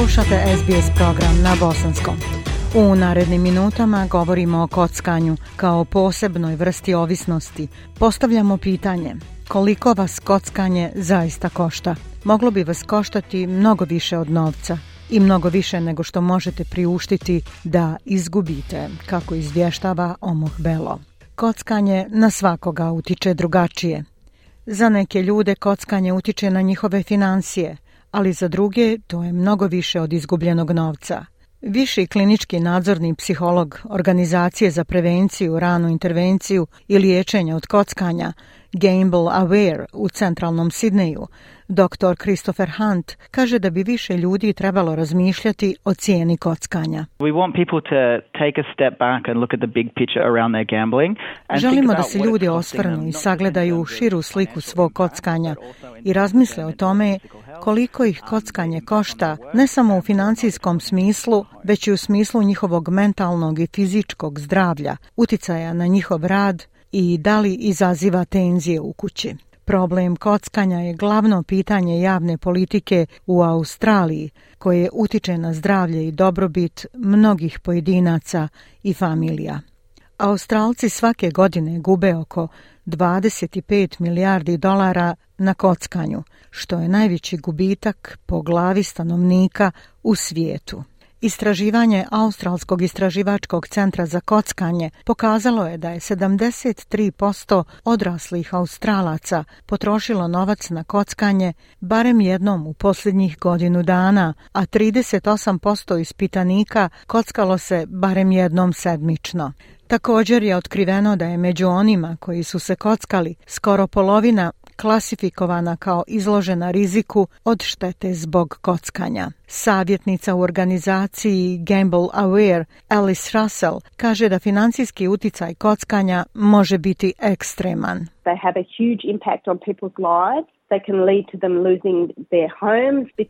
Slušate SBS program na bosanskom. U narednim minutama govorimo o kockanju kao posebnoj vrsti ovisnosti. Postavljamo pitanje koliko vas kockanje zaista košta. Moglo bi vas koštati mnogo više od novca i mnogo više nego što možete priuštiti da izgubite, kako izvještava Omoh Belo. Kockanje na svakoga utiče drugačije. Za neke ljude kockanje utiče na njihove financije – ali za druge to je mnogo više od izgubljenog novca. Viši klinički nadzorni psiholog Organizacije za prevenciju, ranu intervenciju i liječenje od kockanja Gamble Aware u centralnom Sidneju. Dr. Christopher Hunt kaže da bi više ljudi trebalo razmišljati o cijeni kockanja. Želimo da se ljudi osvrnu i sagledaju širu sliku svog kockanja i razmisle o tome koliko ih um, kockanje košta, ne samo u financijskom smislu, već i u smislu njihovog mentalnog i fizičkog zdravlja, uticaja na njihov rad, i da li izaziva tenzije u kući. Problem kockanja je glavno pitanje javne politike u Australiji koje utiče na zdravlje i dobrobit mnogih pojedinaca i familija. Australci svake godine gube oko 25 milijardi dolara na kockanju, što je najveći gubitak po glavi stanovnika u svijetu. Istraživanje Australskog istraživačkog centra za kockanje pokazalo je da je 73% odraslih Australaca potrošilo novac na kockanje barem jednom u posljednjih godinu dana, a 38% ispitanika kockalo se barem jednom sedmično. Također je otkriveno da je među onima koji su se kockali skoro polovina klasifikovana kao izložena riziku od štete zbog kockanja. Savjetnica u organizaciji Gamble Aware Alice Russell kaže da financijski uticaj kockanja može biti ekstreman. They have a huge impact on people's lives.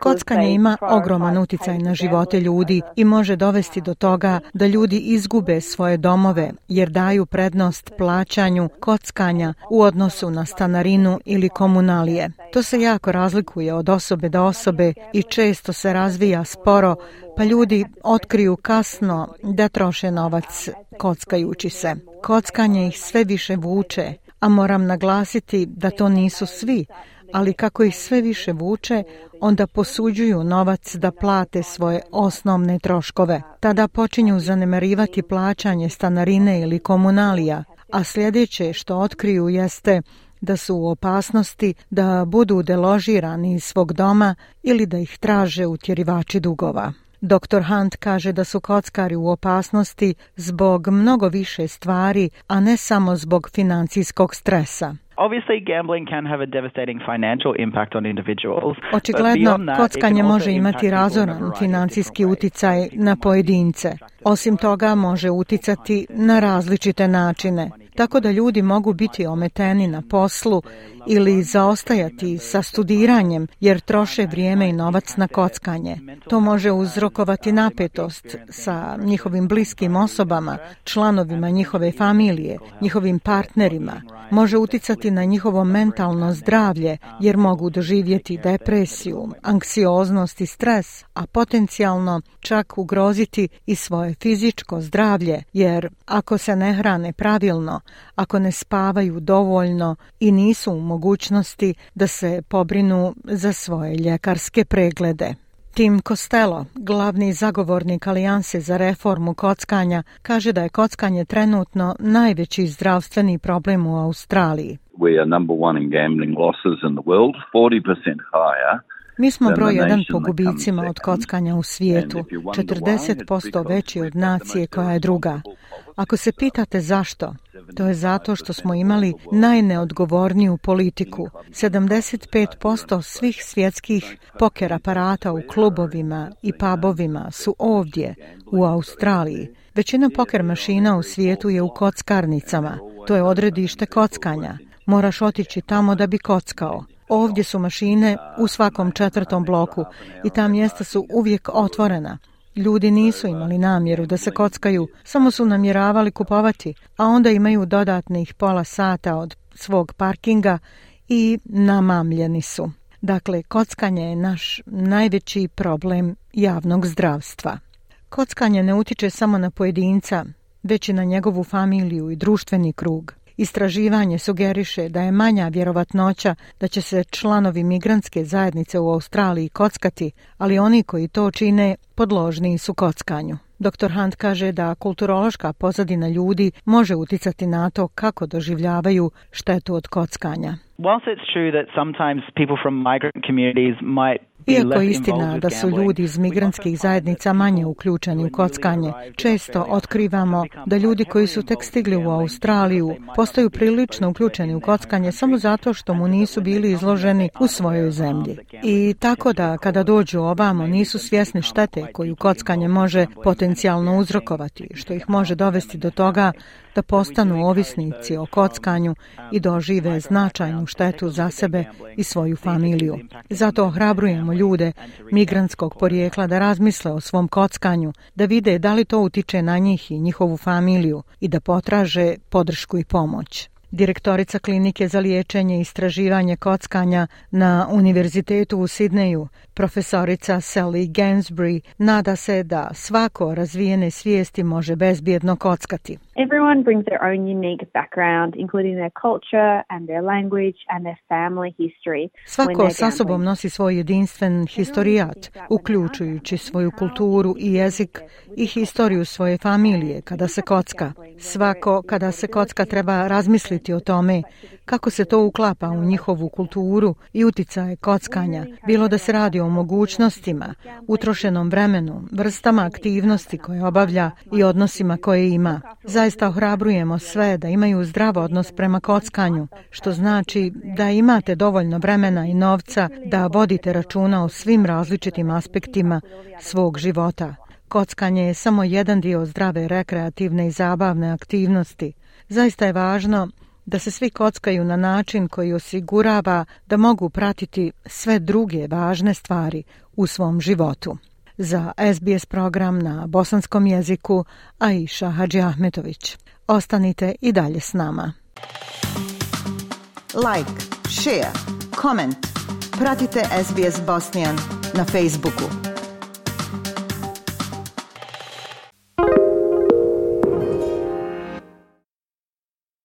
Kockanje ima ogroman uticaj na živote ljudi i može dovesti do toga da ljudi izgube svoje domove jer daju prednost plaćanju kockanja u odnosu na stanarinu ili komunalije. To se jako razlikuje od osobe do osobe i često se razvija sporo pa ljudi otkriju kasno da troše novac kockajući se. Kockanje ih sve više vuče, a moram naglasiti da to nisu svi, ali kako ih sve više vuče, onda posuđuju novac da plate svoje osnovne troškove. Tada počinju zanemarivati plaćanje stanarine ili komunalija, a sljedeće što otkriju jeste da su u opasnosti da budu deložirani iz svog doma ili da ih traže utjerivači dugova. Dr. Hunt kaže da su kockari u opasnosti zbog mnogo više stvari, a ne samo zbog financijskog stresa. Očigledno, kockanje može imati razoran financijski uticaj na pojedince. Osim toga, može uticati na različite načine tako da ljudi mogu biti ometeni na poslu ili zaostajati sa studiranjem jer troše vrijeme i novac na kockanje. To može uzrokovati napetost sa njihovim bliskim osobama, članovima njihove familije, njihovim partnerima. Može uticati na njihovo mentalno zdravlje jer mogu doživjeti depresiju, anksioznost i stres, a potencijalno čak ugroziti i svoje fizičko zdravlje jer ako se ne hrane pravilno, ako ne spavaju dovoljno i nisu u mogućnosti da se pobrinu za svoje ljekarske preglede. Tim Costello, glavni zagovornik Alijanse za reformu kockanja, kaže da je kockanje trenutno najveći zdravstveni problem u Australiji. We are number one in gambling losses in the world, 40% higher mi smo broj jedan po gubicima od kockanja u svijetu, 40% veći od nacije koja je druga. Ako se pitate zašto, to je zato što smo imali najneodgovorniju politiku. 75% svih svjetskih poker aparata u klubovima i pubovima su ovdje, u Australiji. Većina poker mašina u svijetu je u kockarnicama. To je odredište kockanja. Moraš otići tamo da bi kockao. Ovdje su mašine u svakom četvrtom bloku i ta mjesta su uvijek otvorena. Ljudi nisu imali namjeru da se kockaju, samo su namjeravali kupovati, a onda imaju dodatnih pola sata od svog parkinga i namamljeni su. Dakle, kockanje je naš najveći problem javnog zdravstva. Kockanje ne utiče samo na pojedinca, već i na njegovu familiju i društveni krug. Istraživanje sugeriše da je manja vjerovatnoća da će se članovi migrantske zajednice u Australiji kockati, ali oni koji to čine podložniji su kockanju. Dr. Hunt kaže da kulturološka pozadina ljudi može uticati na to kako doživljavaju štetu od kockanja. Whilst iako je istina da su ljudi iz migrantskih zajednica manje uključeni u kockanje, često otkrivamo da ljudi koji su tek stigli u Australiju postaju prilično uključeni u kockanje samo zato što mu nisu bili izloženi u svojoj zemlji. I tako da kada dođu ovamo nisu svjesni štete koju kockanje može potencijalno uzrokovati, što ih može dovesti do toga da postanu ovisnici o kockanju i dožive značajnu štetu za sebe i svoju familiju. Zato ohrabrujemo ljude migrantskog porijekla da razmisle o svom kockanju, da vide da li to utiče na njih i njihovu familiju i da potraže podršku i pomoć. Direktorica klinike za liječenje i istraživanje kockanja na Univerzitetu u Sidneju, profesorica Sally Gainsbury, nada se da svako razvijene svijesti može bezbjedno kockati. Everyone brings their own unique background, including their culture and their language and their family history. Svako sa sobom nosi svoj jedinstven historijat, uključujući svoju kulturu i jezik i historiju svoje familije kada se kocka. Svako kada se kocka treba razmisliti o tome kako se to uklapa u njihovu kulturu i uticaje kockanja, bilo da se radi o mogućnostima, utrošenom vremenu, vrstama aktivnosti koje obavlja i odnosima koje ima zaista ohrabrujemo sve da imaju zdrav odnos prema kockanju, što znači da imate dovoljno vremena i novca da vodite računa o svim različitim aspektima svog života. Kockanje je samo jedan dio zdrave rekreativne i zabavne aktivnosti. Zaista je važno da se svi kockaju na način koji osigurava da mogu pratiti sve druge važne stvari u svom životu. Za SBS program na bosanskom jeziku Aisha Hadži Ahmetović. Ostanite i dalje s nama. Like, share, comment. Pratite SBS Bosnian na Facebooku.